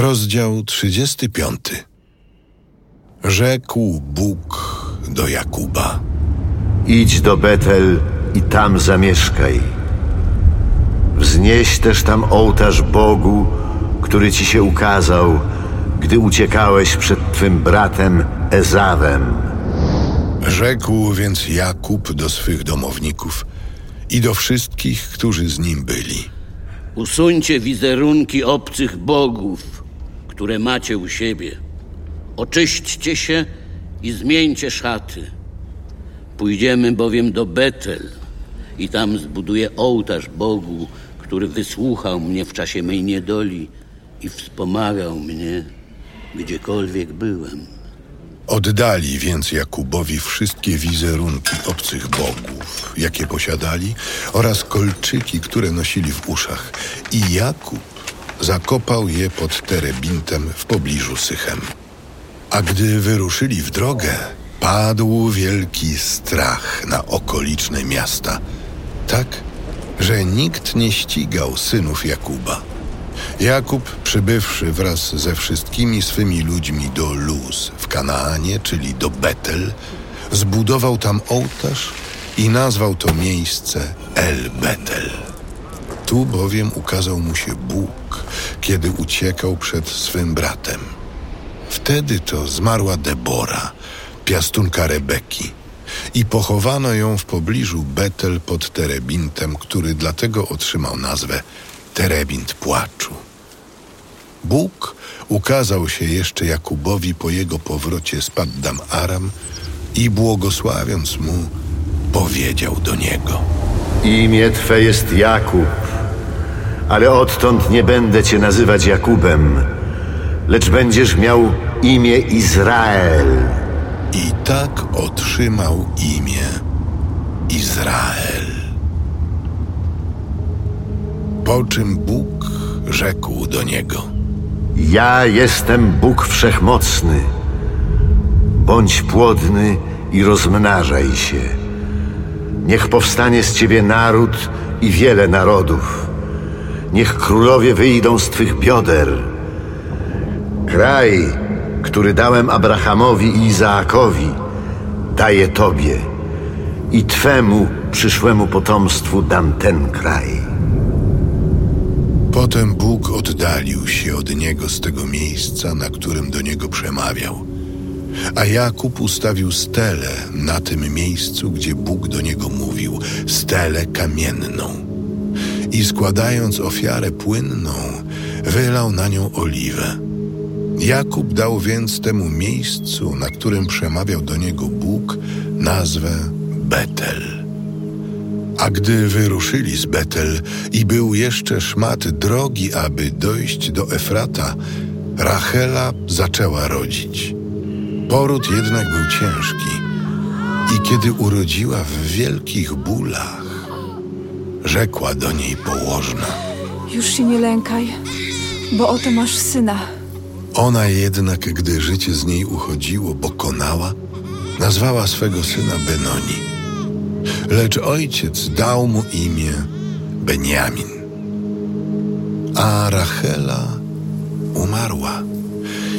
Rozdział 35. Rzekł Bóg do Jakuba. Idź do Betel i tam zamieszkaj. Wznieś też tam ołtarz Bogu, który ci się ukazał, gdy uciekałeś przed twym bratem Ezawem. Rzekł więc Jakub do swych domowników i do wszystkich, którzy z nim byli. Usuńcie wizerunki obcych bogów, które macie u siebie. Oczyśćcie się i zmieńcie szaty. Pójdziemy bowiem do Betel i tam zbuduję ołtarz Bogu, który wysłuchał mnie w czasie mej niedoli i wspomagał mnie, gdziekolwiek byłem. Oddali więc Jakubowi wszystkie wizerunki obcych bogów, jakie posiadali, oraz kolczyki, które nosili w uszach. I Jakub zakopał je pod terebintem w pobliżu Sychem. A gdy wyruszyli w drogę, padł wielki strach na okoliczne miasta, tak, że nikt nie ścigał synów Jakuba. Jakub, przybywszy wraz ze wszystkimi swymi ludźmi do Luz w Kanaanie, czyli do Betel, zbudował tam ołtarz i nazwał to miejsce El Betel. Tu bowiem ukazał mu się Bóg, kiedy uciekał przed swym bratem. Wtedy to zmarła Debora, piastunka Rebeki, i pochowano ją w pobliżu Betel pod terebintem, który dlatego otrzymał nazwę Terebint Płaczu. Bóg ukazał się jeszcze Jakubowi po jego powrocie z Paddam Aram i błogosławiąc mu, powiedział do niego. Imię twe jest Jakub, ale odtąd nie będę cię nazywać Jakubem, lecz będziesz miał imię Izrael. I tak otrzymał imię Izrael. Po czym Bóg rzekł do niego: Ja jestem Bóg Wszechmocny. Bądź płodny i rozmnażaj się. Niech powstanie z ciebie naród i wiele narodów. Niech królowie wyjdą z twych bioder. Kraj, który dałem Abrahamowi i Izaakowi, daję tobie i twemu przyszłemu potomstwu dam ten kraj. Potem Bóg oddalił się od niego z tego miejsca, na którym do niego przemawiał. A Jakub ustawił stelę na tym miejscu, gdzie Bóg do niego mówił, stelę kamienną. I składając ofiarę płynną, wylał na nią oliwę. Jakub dał więc temu miejscu, na którym przemawiał do niego Bóg, nazwę Betel. A gdy wyruszyli z Betel i był jeszcze szmat drogi, aby dojść do Efrata, Rachela zaczęła rodzić. Poród jednak był ciężki i kiedy urodziła w wielkich bólach, rzekła do niej położna. Już się nie lękaj, bo oto masz syna. Ona jednak, gdy życie z niej uchodziło, bo konała, nazwała swego syna Benoni. Lecz ojciec dał mu imię Beniamin. A Rachela umarła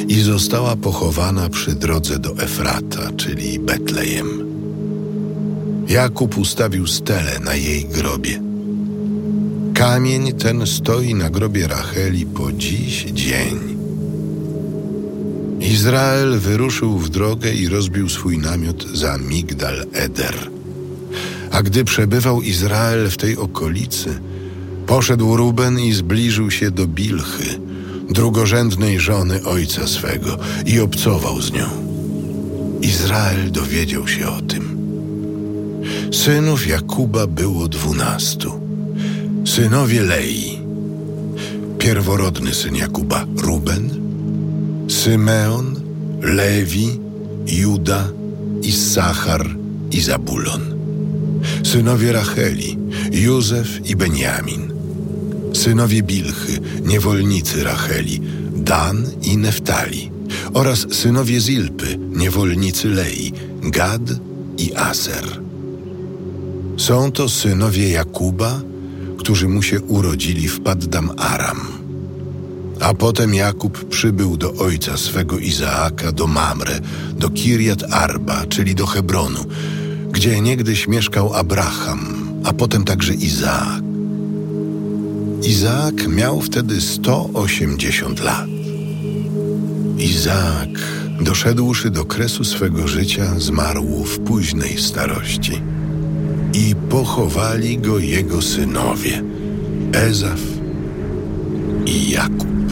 i została pochowana przy drodze do Efrata, czyli Betlejem. Jakub ustawił stelę na jej grobie. Kamień ten stoi na grobie Racheli po dziś dzień. Izrael wyruszył w drogę i rozbił swój namiot za Migdal Eder. A gdy przebywał Izrael w tej okolicy, poszedł Ruben i zbliżył się do Bilchy, drugorzędnej żony ojca swego, i obcował z nią. Izrael dowiedział się o tym. Synów Jakuba było dwunastu. Synowie Lei. Pierworodny syn Jakuba Ruben, Symeon, Lewi, Juda, Issachar i Zabulon. Synowie Racheli, Józef i Beniamin. Synowie Bilchy, niewolnicy Racheli, Dan i Neftali. Oraz synowie Zilpy, niewolnicy Lei, Gad i Aser. Są to synowie Jakuba, którzy mu się urodzili w Paddam Aram. A potem Jakub przybył do ojca swego Izaaka, do Mamre, do Kirjat Arba, czyli do Hebronu, gdzie niegdyś mieszkał Abraham, a potem także Izaak. Izaak miał wtedy 180 lat. Izaak, doszedłszy do kresu swego życia, zmarł w późnej starości. I pochowali go jego synowie, Ezaf i Jakub.